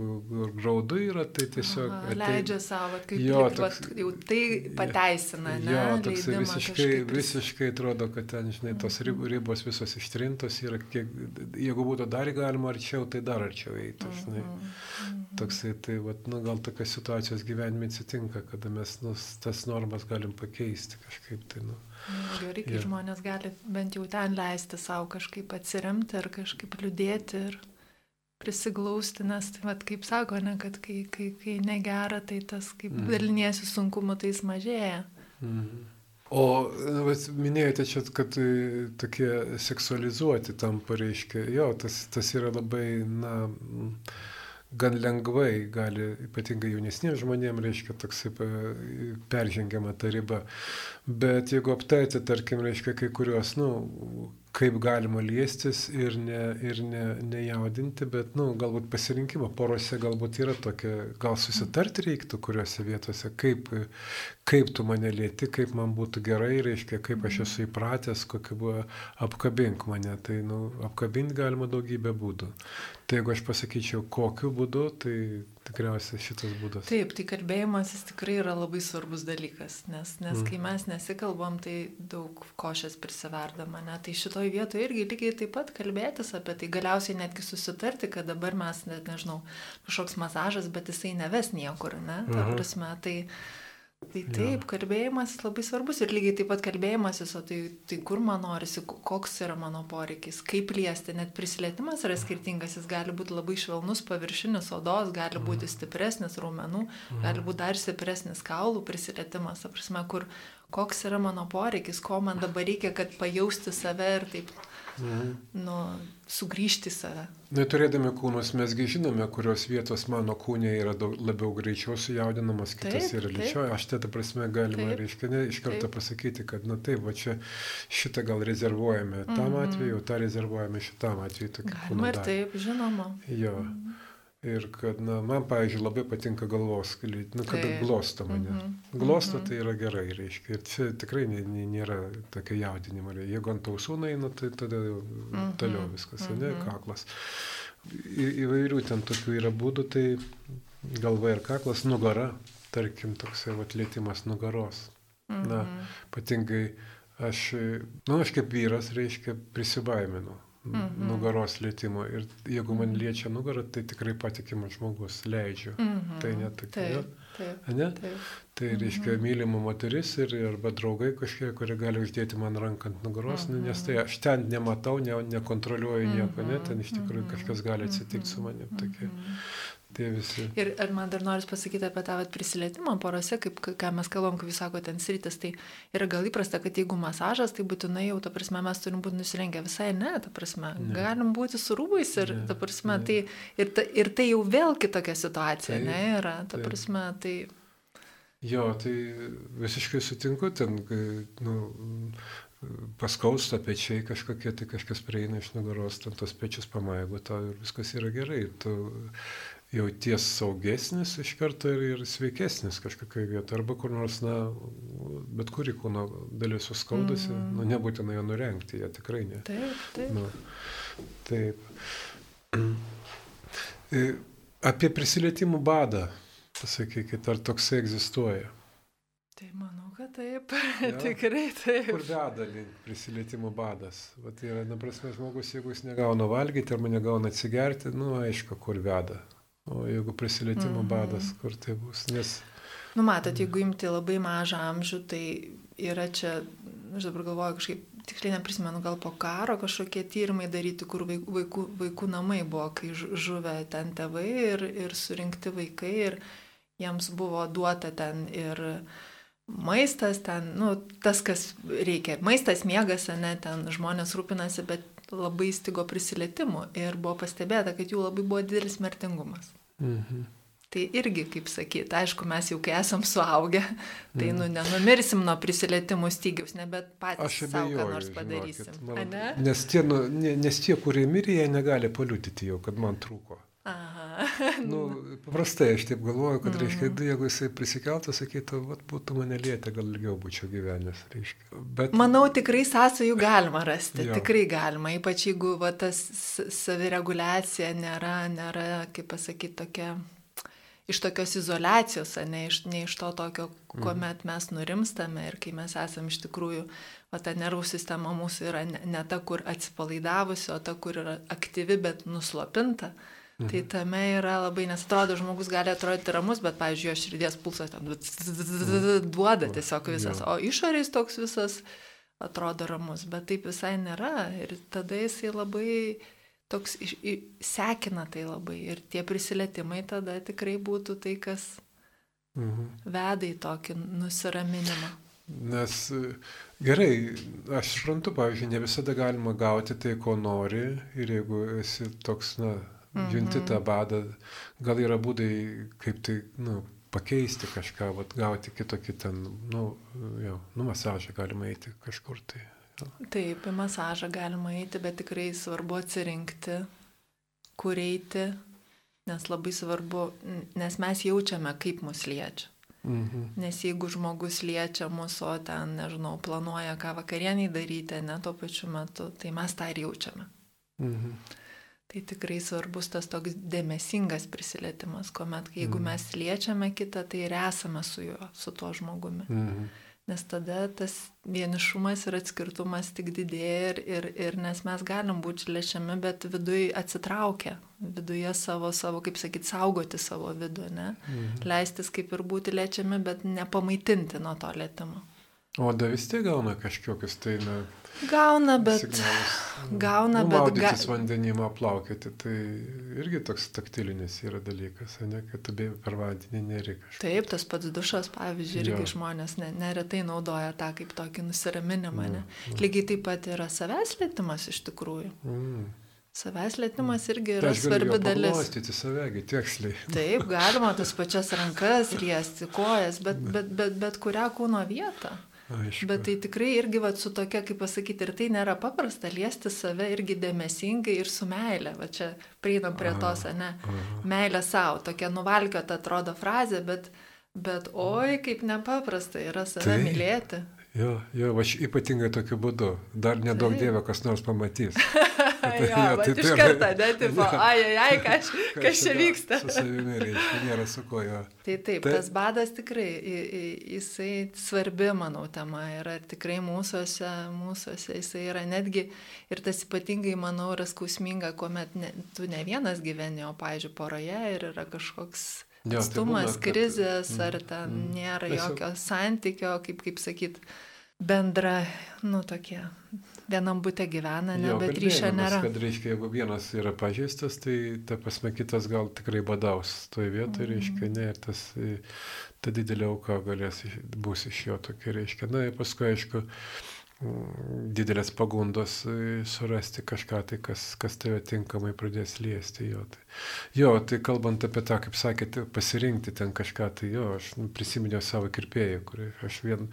graudu yra, tai tiesiog... Aha, leidžia savo, kaip jo, toks, vat, jau tai pateisina, ne? Jo, toks visiškai, visiškai atrodo, kad ten, žinai, tos ribos visos ištrintos yra, kiek, jeigu būtų dar galima arčiau, tai dar arčiau eitų, žinai. Toksai, tai, vat, nu, gal tokios situacijos gyvenime atsitinka, kada mes nu, tas normas galim pakeisti kažkaip, tai, nu. Gerai, kai ja. žmonės gali bent jau ten leisti savo kažkaip atsiremti ar kažkaip liūdėti ir prisiglausti, nes, tai, vat, kaip sako, ne, kad kai, kai, kai negera, tai tas, kaip mm. daliniesi sunkumu, tai jis mažėja. Mm. O vat, minėjote čia, kad e, tokie seksualizuoti tam pareiškia, jo, tas, tas yra labai, na, gan lengvai gali, ypatingai jaunesniems žmonėms, reiškia, toksai peržengiama ta riba. Bet jeigu aptarti, tarkim, reiškia, kai kuriuos, nu, kaip galima liestis ir, ne, ir ne, nejaudinti, bet, na, nu, galbūt pasirinkimo porose galbūt yra tokia, gal susitarti reiktų kuriuose vietose, kaip, kaip tu mane lieti, kaip man būtų gerai, reiškia, kaip aš esu įpratęs, kokia buvo apkabink mane, tai, na, nu, apkabinti galima daugybę būdų. Tai jeigu aš pasakyčiau, kokiu būdu, tai tikriausiai šitas būdas. Taip, tai kalbėjimas jis tikrai yra labai svarbus dalykas, nes, nes mm. kai mes nesikalbam, tai daug košės prisiverdama, ne? tai šitoj vietoje irgi lygiai taip pat kalbėtis apie tai, galiausiai netgi susitarti, kad dabar mes, net nežinau, kažkoks masažas, bet jisai neves niekur, ne? Ta mhm. prasme, tai... Tai taip, ja. kalbėjimas labai svarbus ir lygiai taip pat kalbėjimas, o tai, tai kur man norisi, koks yra mano poreikis, kaip liesti, net prisilietimas yra skirtingas, jis gali būti labai švelnus, paviršinis odos, gali būti mhm. stipresnis raumenų, gali mhm. būti dar stipresnis kaulų prisilietimas, aprasme, kur koks yra mano poreikis, ko man dabar reikia, kad pajausti save ir taip mhm. nu, sugrįžti save. Neturėdami kūnus mesgi žinome, kurios vietos mano kūnė yra daug, labiau greičiau sujaudinamas, kitas taip, yra lėčiau. Aš tai ta prasme galima, taip, reiškia, ne, iš karto taip. pasakyti, kad, na taip, va čia šitą gal rezervuojame tam mm -hmm. atveju, tą rezervuojame šitam atveju. Galima ir taip, žinoma. Jo. Mm -hmm. Ir kad, na, man, pavyzdžiui, labai patinka galvos, nu, kad tai. glosto mane. Mm -hmm. Glosto mm -hmm. tai yra gerai, reiškia. Ir čia tikrai nėra tokia jaudinimo. Jeigu ant ausų eina, tai tada mm -hmm. toliau viskas, mm -hmm. ne, mhm. kaklas. Į, įvairių ten tokių yra būdų, tai galva ir kaklas, nugara, tarkim, toksai atlėtimas nugaros. Mm -hmm. Na, patingai aš, nu, aš kaip vyras, reiškia, prisibaiminu mhm. nugaros lietimo. Ir jeigu man mhm. liečia nugarą, tai tikrai patikimas žmogus, leidžiu. Mhm. Tai netokia. Taip, ne? taip. Tai mhm. reiškia mylima moteris ir arba draugai kažkiek, kurie gali uždėti man ranką ant nugaros, mhm. nes tai aš ten nematau, ne, nekontroliuoju nieko, ne, ten iš tikrųjų mhm. kažkas gali atsitikti su manim. Tokia. Tie visi. Ir ar man dar noris pasakyti apie tą prisilietimą porose, kaip ką mes kalbam, kaip jūs sakote, ten sritis, tai yra gal įprasta, kad jeigu masažas, tai būtinai jau, ta prasme, mes turim būti nusirengę visai ne, ta prasme, ne. galim būti su rūbais ir, ne, ta prasme, ne. tai ir, ta, ir tai jau vėl kitokia situacija, tai, ne, yra, ta tai. prasme, tai... Jo, tai visiškai sutinku, ten, nu, paskausta pečiai kažkokie, tai kažkas prieina iš nugaros, ten tos pečius pamaigo, tau ir viskas yra gerai. Tu jauties saugesnis iš karto ir, ir sveikesnis kažkokioje vietoje, arba kur nors, na, bet kuri kūno dalis suskaudusi, mm. nu, nebūtina jo nurengti, jie tikrai ne. Taip, taip. Nu, taip. E, apie prisilietimų badą, pasakykit, ar toksai egzistuoja? Tai manau, kad taip, ja? tikrai taip. Kur veda link prisilietimų badas? Vat yra, na prasme, žmogus, jeigu jis negauna valgyti arba negauna atsigerti, nu aišku, kur veda. O jeigu prisilietimo mm -hmm. badas, kur tai bus? Nes... Nu, matot, jeigu imti labai mažą amžių, tai yra čia, aš dabar galvoju, kažkaip tikrai neprisimenu, gal po karo kažkokie tyrimai daryti, kur vaikų, vaikų, vaikų namai buvo, kai žuvę ten tėvai ir, ir surinkti vaikai ir jiems buvo duota ten ir maistas, ten, nu, tas, kas reikia. Maistas, miegas, ne, ten žmonės rūpinasi, bet labai stigo prisilietimų ir buvo pastebėta, kad jų labai buvo didelis mirtingumas. Mhm. Tai irgi, kaip sakyti, aišku, mes jau kai esam suaugę, tai nu, mhm. nenumirsim nuo prisilietimų stygiaus, nebet patys savo ką nors padarysim. Žinokit, man, nes, tie, nu, nes tie, kurie mirė, jie negali paliūdyti jau, kad man trūko. Aha. nu, paprastai aš taip galvoju, kad, mm. reiškia, jeigu jisai prisikeltų, sakytų, vat, būtų mane lietę, gal ilgiau būčiau gyvenęs. Reiškia. Bet... Manau, tikrai sąsajų galima rasti, tikrai galima, ypač jeigu va, tas savireguliacija nėra, nėra, kaip pasakyti, tokia iš tokios izolacijos, ne iš, ne iš to tokio, mhm. kuomet mes nurimstame ir kai mes esame iš tikrųjų, o ta nervų sistema mūsų yra ne, ne ta, kur atsipalaidavusi, o ta, kur yra aktyvi, bet nuslopinta. Mhm. Tai tame yra labai, nes atrodo, žmogus gali atrodyti ramus, bet, pavyzdžiui, jo širdies pulsas ten mhm. duoda tiesiog visas, o išorės toks visas atrodo ramus, bet taip visai nėra. Ir tada jisai labai toks iš, iš, sekina tai labai ir tie prisilietimai tada tikrai būtų tai, kas mhm. veda į tokį nusiraminimą. Nes gerai, aš suprantu, pavyzdžiui, ne visada galima gauti tai, ko nori ir jeigu esi toks, na, junti tą mhm. badą, gal yra būdai, kaip tai, na, pakeisti kažką, vat, gauti kitokį ten, nu, jau, nu, masažą galima eiti kažkur tai. Taip, į masažą galima eiti, bet tikrai svarbu atsirinkti, kur eiti, nes labai svarbu, nes mes jaučiame, kaip mus liečia. Mhm. Nes jeigu žmogus liečia mūsų, o ten, nežinau, planuoja, ką vakarieniai daryti, ne tuo pačiu metu, tai mes tą ir jaučiame. Mhm. Tai tikrai svarbus tas toks dėmesingas prisilietimas, kuomet jeigu mhm. mes liečiame kitą, tai ir esame su juo, su tuo žmogumi. Mhm nes tada tas vienišumas ir atskirtumas tik didėja ir, ir, ir nes mes galim būti lečiami, bet viduje atsitraukia, viduje savo, savo kaip sakyti, saugoti savo vidų, ne? Mhm. Leistis kaip ir būti lečiami, bet nepamaitinti nuo to lėtimo. O da vis tiek gauna kažkokius tai, na. Gauna, bet. Signalus. Gauna, nu, bet. Maudytis ga... vandenimą plaukėti, tai irgi toks taktilinis yra dalykas, ne, kad tu per vandenį nereikia. Taip, tas pats dušas, pavyzdžiui, irgi jo. žmonės ne, neretai naudoja tą kaip tokį nusiraminimą, mm. Mm. Lygiai taip pat yra savęs lėtimas iš tikrųjų. Mm. Savęs lėtimas irgi yra tai svarbi dalis. Paglostyti savęgi tiksliai. Taip, galima tas pačias rankas liesti, kojas, bet, bet, bet, bet kurią kūno vietą. Aišku. Bet tai tikrai irgi va, su tokia, kaip pasakyti, ir tai nėra paprasta liesti save irgi dėmesingai ir su meile. Va čia prieinam prie aha, tos, ne, aha. meilė savo, tokia nuvalkiota atrodo frazė, bet, bet oi, kaip nepaprasta yra save tai, mylėti. Jo, jo, aš ypatingai tokiu būdu. Dar nedaug tai. dievė kas nors pamatys. tai, jo, jo, tai iš karto, ne, tipo, ai, ai, ai, kas, kas čia vyksta. Su savimi reiškia, nėra su ko jo. Tai taip, tai, tas badas tikrai, jisai svarbi, manau, tema yra tikrai mūsųse, mūsųse, jisai yra netgi ir tas ypatingai, manau, yra skausminga, kuomet ne, tu ne vienas gyveni, o, pavyzdžiui, poroje ir yra kažkoks jo, atstumas, tai būna, krizės, kad, ar ten mm, nėra jokio santykio, kaip, kaip sakyt, bendra, nu tokie, vienam būte gyvena, ne, jo, bet ryšio nėra. Kad reiškia, jeigu vienas yra pažįstas, tai ta prasme kitas gal tikrai badaus toje vietoje, mm. reiškia, ne, ir tas, ta didelė auka galės bus iš jo tokia, reiškia, na ir paskui, aišku, didelės pagundos e, surasti kažką tai, kas, kas tave tinkamai pradės liesti. Jo tai, jo, tai kalbant apie tą, kaip sakėte, pasirinkti ten kažką, tai jo, aš nu, prisiminiau savo kirpėją, kurį aš vien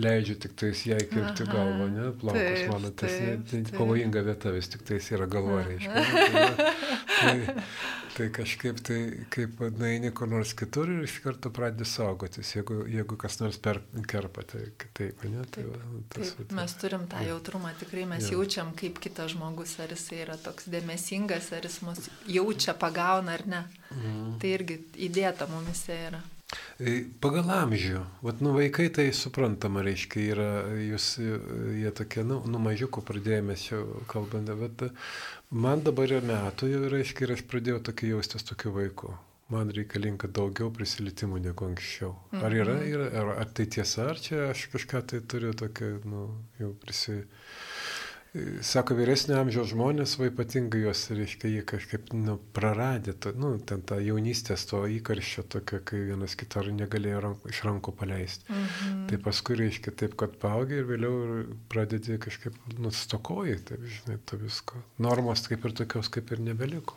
leidžiu tik tais jai kirpti Aha, galvą, ne, plaukus mano, tas taip, ne, tai pavojinga vieta vis tik tais yra galva, reiškia. Tai, tai, tai kažkaip tai, kaip nueini kur nors kitur ir iš karto pradedi saugotis, jeigu, jeigu kas nors perkerpa, tai kitaip, ne? Tai, taip, va, tas, taip, mes turim tą jautrumą, tikrai mes ja. jaučiam, kaip kitas žmogus, ar jis yra toks dėmesingas, ar jis mus jaučia, pagauna ar ne. Mm. Tai irgi įdėta mumise yra. E, pagal amžių, vat, nu vaikai tai suprantama, reiškia, yra, jūs, jie tokie, nu, nu mažiukų pradėjome čia kalbant, bet man dabar yra metų, jau reiškia, ir aš pradėjau tokį jaustis tokiu vaiku man reikalinga daugiau prisilitimų negu anksčiau. Ar yra, mhm. yra ar, ar tai tiesa, ar čia aš kažką tai turiu tokia, nu, jau prisi... Sako, vyresnio amžiaus žmonės, va ypatingai juos, reiškia, jie kažkaip, nu, praradė, to, nu, ten tą jaunystės, to įkarščio tokio, kai vienas kitą negalėjo rank, iš rankų paleisti. Mm -hmm. Tai paskui, reiškia, taip, kad paaugi ir vėliau pradedi kažkaip nustokoji, taip, žinai, to visko. Normos kaip ir tokios kaip ir nebeliko.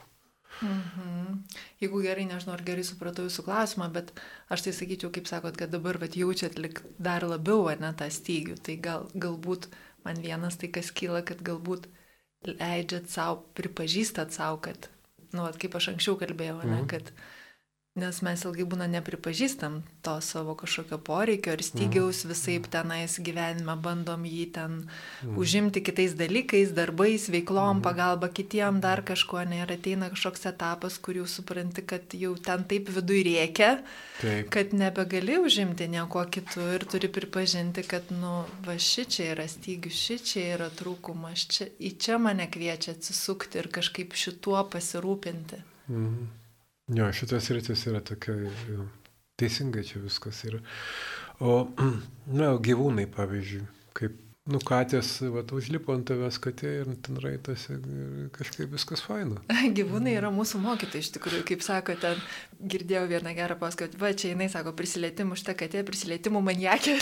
Mhm. Jeigu gerai, nežinau, ar gerai supratau jūsų klausimą, bet aš tai sakyčiau, kaip sakot, kad dabar vat, jaučiat lik dar labiau, ne, tą stygių. Tai gal, galbūt man vienas tai, kas kyla, kad galbūt leidžiat savo, pripažįstat savo, kad nu, at, kaip aš anksčiau kalbėjau, ne, mhm. kad Nes mes ilgai būna nepripažįstam to savo kažkokio poreikio ir stygiaus mhm. visai tenais gyvenime, bandom jį ten mm. užimti kitais dalykais, darbais, veiklom, mm. pagalba kitiem, dar kažkuo, ne, ir ateina kažkoks etapas, kur jau supranti, kad jau ten taip viduje reikia, taip. kad nebegali užimti nieko kitų ir turi pripažinti, kad, nu, va ši čia yra stygius, ši čia yra trūkumas, čia, į čia mane kviečia atsisukti ir kažkaip šituo pasirūpinti. Mm. Jo, šitas rytis yra tokia, jau, teisingai čia viskas yra. O, na, gyvūnai, pavyzdžiui, kaip Nu, katės, va, užlipo ant tavęs katė ir ten raitasi kažkaip viskas faina. Gyvūnai yra mūsų mokytojai, iš tikrųjų, kaip sako, ten girdėjau vieną gerą paskaitą, va, čia jinai sako, prisilietimų šitą katė, prisilietimų maniakė.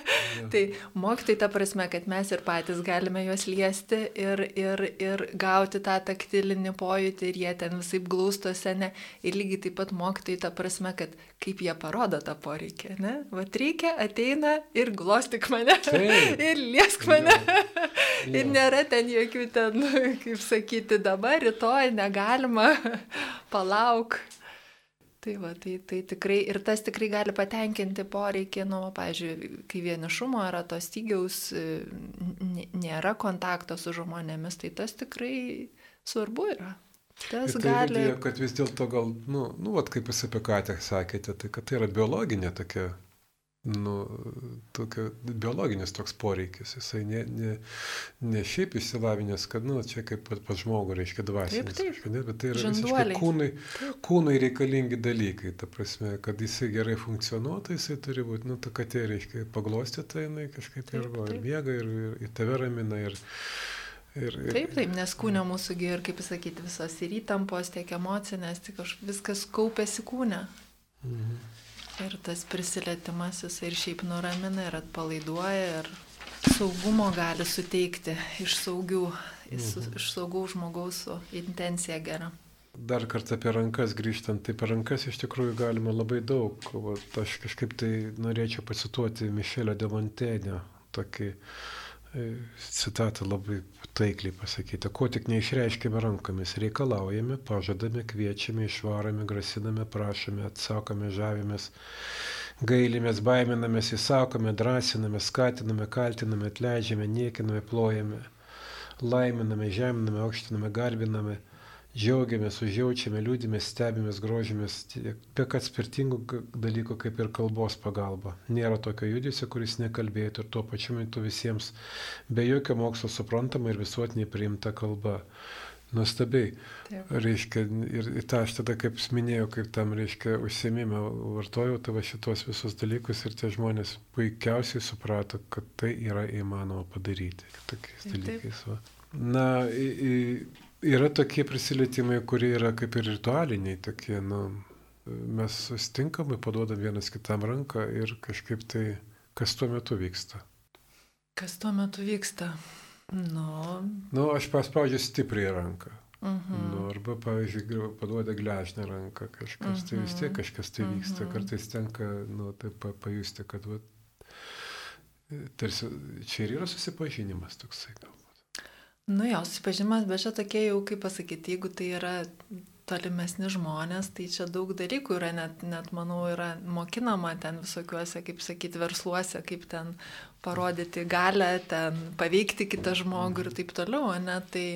tai mokytojai ta prasme, kad mes ir patys galime juos liesti ir, ir, ir gauti tą taktilinį pojūtį ir jie ten visai glaustosi, ne? Ir lygiai taip pat mokytojai ta prasme, kad kaip jie parodo tą poreikį, ne? Va, reikia, ateina ir glostik mane. ir pakviesk mane. Ja. Ja. Ir nėra ten jokių ten, kaip sakyti, dabar, rytoj negalima, palauk. Tai, va, tai, tai tikrai ir tas tikrai gali patenkinti poreikį, nu, pavyzdžiui, kai vienišumo yra to stygiaus, nėra kontakto su žmonėmis, tai tas tikrai svarbu yra. Tas tai gali. Liudija, kad vis dėlto gal, nu, nu, vat, kaip jūs apie ką tik sakėte, tai kad tai yra biologinė tokia nu, tokio biologinis toks poreikis, jisai ne, ne, ne šiaip išsilavinęs, kad, nu, čia kaip pas žmogų, reiškia dvasinis, taip, taip. Ne, bet tai yra Žanduoliai. visiškai kūnai, kūnai reikalingi dalykai, ta prasme, kad jisai gerai funkcionuotų, jisai turi būti, nu, ta katė, reiškia, paglostyta, jinai kažkaip taip, ir, va, ir miega, ir, ir, ir tave ramina, ir, Ir, ir, taip, taip, nes kūne mūsųgi ir, kaip pasakyti, visos ir įtampos, tiek emocinės, tik viskas kaupėsi kūne. Mhm. Ir tas prisilietimas jis ir šiaip nuramina, ir atpalaiduoja, ir saugumo gali suteikti iš saugių, mhm. iš saugų žmogaus su intencija gera. Dar kartą apie rankas grįžtant, tai per rankas iš tikrųjų galima labai daug. O aš kažkaip tai norėčiau pacituoti Mišelio de Montenio, tokį e, citatą labai taikliai pasakyti, ko tik neišreiškime rankomis, reikalaujame, pažadame, kviečiame, išvarome, grasiname, prašome, atsakome, žavimės, gailimės, baiminamės, įsakome, drąsiname, skatiname, kaltiname, atleidžiame, niekiname, plojame, laiminame, žeminame, aukštiname, garbiname džiaugiamės, užjaučiame, liūdimės, stebimės, grožimės, be kad skirtingų dalykų kaip ir kalbos pagalba. Nėra tokio judesio, kuris nekalbėtų ir tuo pačiu metu visiems be jokio mokslo suprantama ir visuotinai priimta kalba. Nuostabiai. Reiškia, ir tą aš tada, kaip minėjau, kaip tam, reiškia, užsiemimą vartojau tavo šitos visus dalykus ir tie žmonės puikiausiai suprato, kad tai yra įmanoma padaryti. Tokiais dalykais. Va. Na, į, į, Yra tokie prisilietimai, kurie yra kaip ir ritualiniai, tokie, nu, mes sustinkamai paduodam vienas kitam ranką ir kažkaip tai, kas tuo metu vyksta. Kas tuo metu vyksta? Nu. Nu, aš paspaudžiu stipriai ranką. Uh mhm. -huh. nu, arba, pavyzdžiui, paduoda gležnę ranką kažkas, uh -huh. tai vis tiek mhm. kažkas tai vyksta. Uh mhm. -huh. Kartais tenka, nu, taip pajusti, kad, va, tarsi, čia ir yra susipažinimas toksai gal. Nu jo, susipažinimas, bet čia tokie jau, kaip pasakyti, jeigu tai yra tolimesni žmonės, tai čia daug dalykų yra, net, net manau, yra mokinama ten visokiuose, kaip sakyti, versluose, kaip ten parodyti galę, ten paveikti kitą žmogų ir taip toliau, ne, tai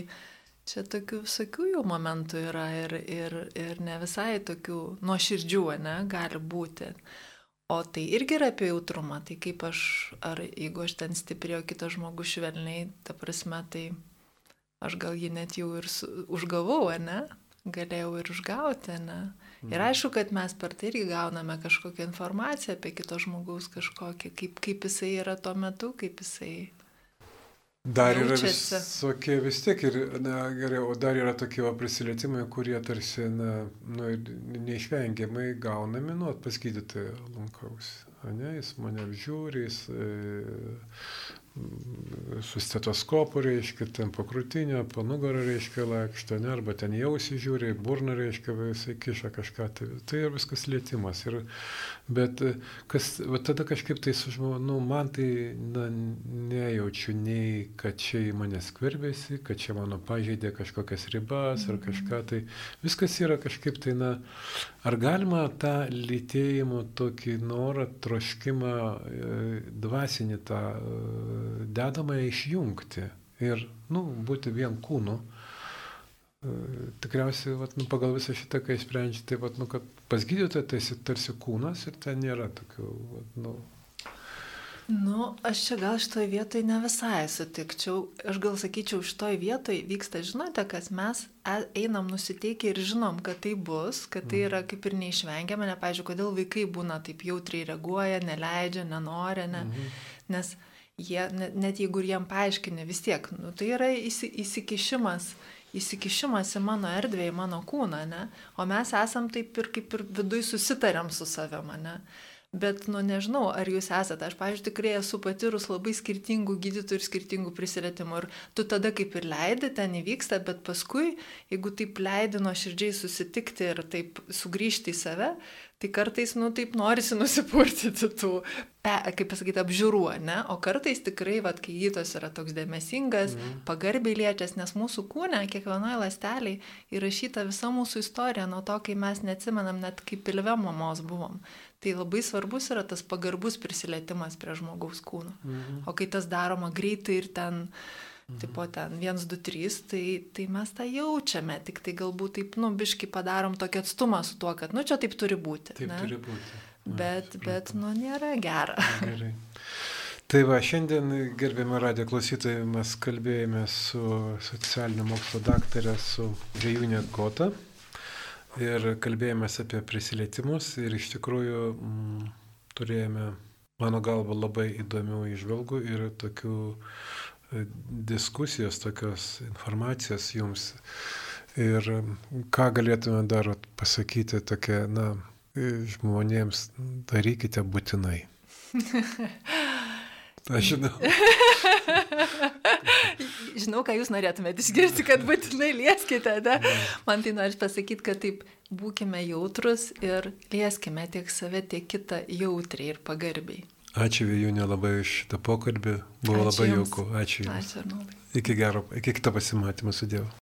čia tokių visokių jau momentų yra ir, ir, ir ne visai tokių nuoširdžių, ne, gali būti. O tai irgi yra apie jautrumą, tai kaip aš, ar jeigu aš ten stiprėjo kitas žmogus švelniai, ta prasme, tai aš gal jį net jau ir su, užgavau, ne? Galėjau ir užgauti, ne? Ir mhm. aišku, kad mes per tai irgi gauname kažkokią informaciją apie kito žmogaus kažkokią, kaip, kaip jisai yra tuo metu, kaip jisai Dar yra visokie vis tiek ir, na gerai, o dar yra tokie prisilietimai, kurie tarsi, na, nu, neišvengiamai gaunami, nu, pas gydytoją lankausi. Ne, jis mane apžiūri, jis e, su stetoskopu, reiškia, ten po krūtinę, po nugarą, reiškia, lakšto, ne, arba ten jausi žiūri, burna, reiškia, jisai kiša kažką, tai, tai yra viskas lėtimas. Ir, bet kas, va, tada kažkaip tai su žmonių, nu, man tai na, nejaučiu nei, kad čia į mane skverbėsi, kad čia mano pažeidė kažkokias ribas ar kažką, tai viskas yra kažkaip tai, na, ar galima tą lytėjimo tokį norą, troškimą, e, dvasinį tą dedamąją išjungti ir, nu, būti vien kūnu. E, tikriausiai, vat, nu, pagal visą šitą, kai sprendžiate, tai, vat, nu, kad pas gydytoją tai esi tarsi kūnas ir ten nėra tokių, vat, nu, Nu, aš čia gal šitoje vietoje ne visai sutikčiau. Aš gal sakyčiau, šitoje vietoje vyksta, žinote, kas mes e, einam nusiteikę ir žinom, kad tai bus, kad tai yra kaip ir neišvengiama, ne, pažiūrėjau, kodėl vaikai būna taip jautriai reaguoja, neleidžia, nenori, ne. Mhm. Nes jie, net jeigu ir jiem paaiškini, vis tiek, nu, tai yra įsi, įsikišimas, į mano erdvę, į mano kūną, ne? O mes esam taip ir kaip ir viduj susitarėm su savimi, ne? Bet, nu, nežinau, ar jūs esate. Aš, pavyzdžiui, tikrai esu patyrus labai skirtingų gydytojų ir skirtingų prisilietimų. Ir tu tada kaip ir leidi, ten įvyksta, bet paskui, jeigu taip leidi nuo širdžiai susitikti ir taip sugrįžti į save, Tai kartais, nu, taip norisi nusipurtyti tų, pe, kaip pasakyti, apžiūrų, ne? O kartais tikrai, vad, kai gytos yra toks dėmesingas, mm. pagarbiai liečias, nes mūsų kūne, kiekvienoje lasteliai įrašyta visa mūsų istorija nuo to, kai mes neatsimenam net kaip pilve mamos buvom. Tai labai svarbus yra tas pagarbus prisilietimas prie žmogaus kūno. Mm. O kai tas daroma greitai ir ten... Uh, tipo ten 1, 2, 3, tai, tai mes tą jaučiame, tik tai galbūt taip, nu, biški padarom tokį atstumą su tuo, kad, nu, čia taip turi būti. Taip ne? turi būti. Bet, Na, bet, nu, nėra gera. Gerai. Tai va, šiandien, gerbėme radijo klausytojai, mes kalbėjome su socialinio mokslo daktarė, su Vėjūnė Gota ir kalbėjome apie prisilietimus ir iš tikrųjų m, mm, turėjome, mano galva, labai įdomių išvalgų ir tokių diskusijos, tokios informacijos jums. Ir ką galėtume dar pasakyti tokia, na, žmonėms darykite būtinai. Aš žinau. žinau, ką jūs norėtumėte išgirsti, kad būtinai lieskite. Da? Man tai noriu pasakyti, kad taip būkime jautrus ir lieskime tiek save, tiek kitą jautriai ir pagarbiai. Ačiū Vijūnė labai už šitą pokalbį, buvo Ačiū labai jauku. Ačiū Jums. Ačiū, Arnoldai. Iki gero, iki kito pasimatymo su Dievu.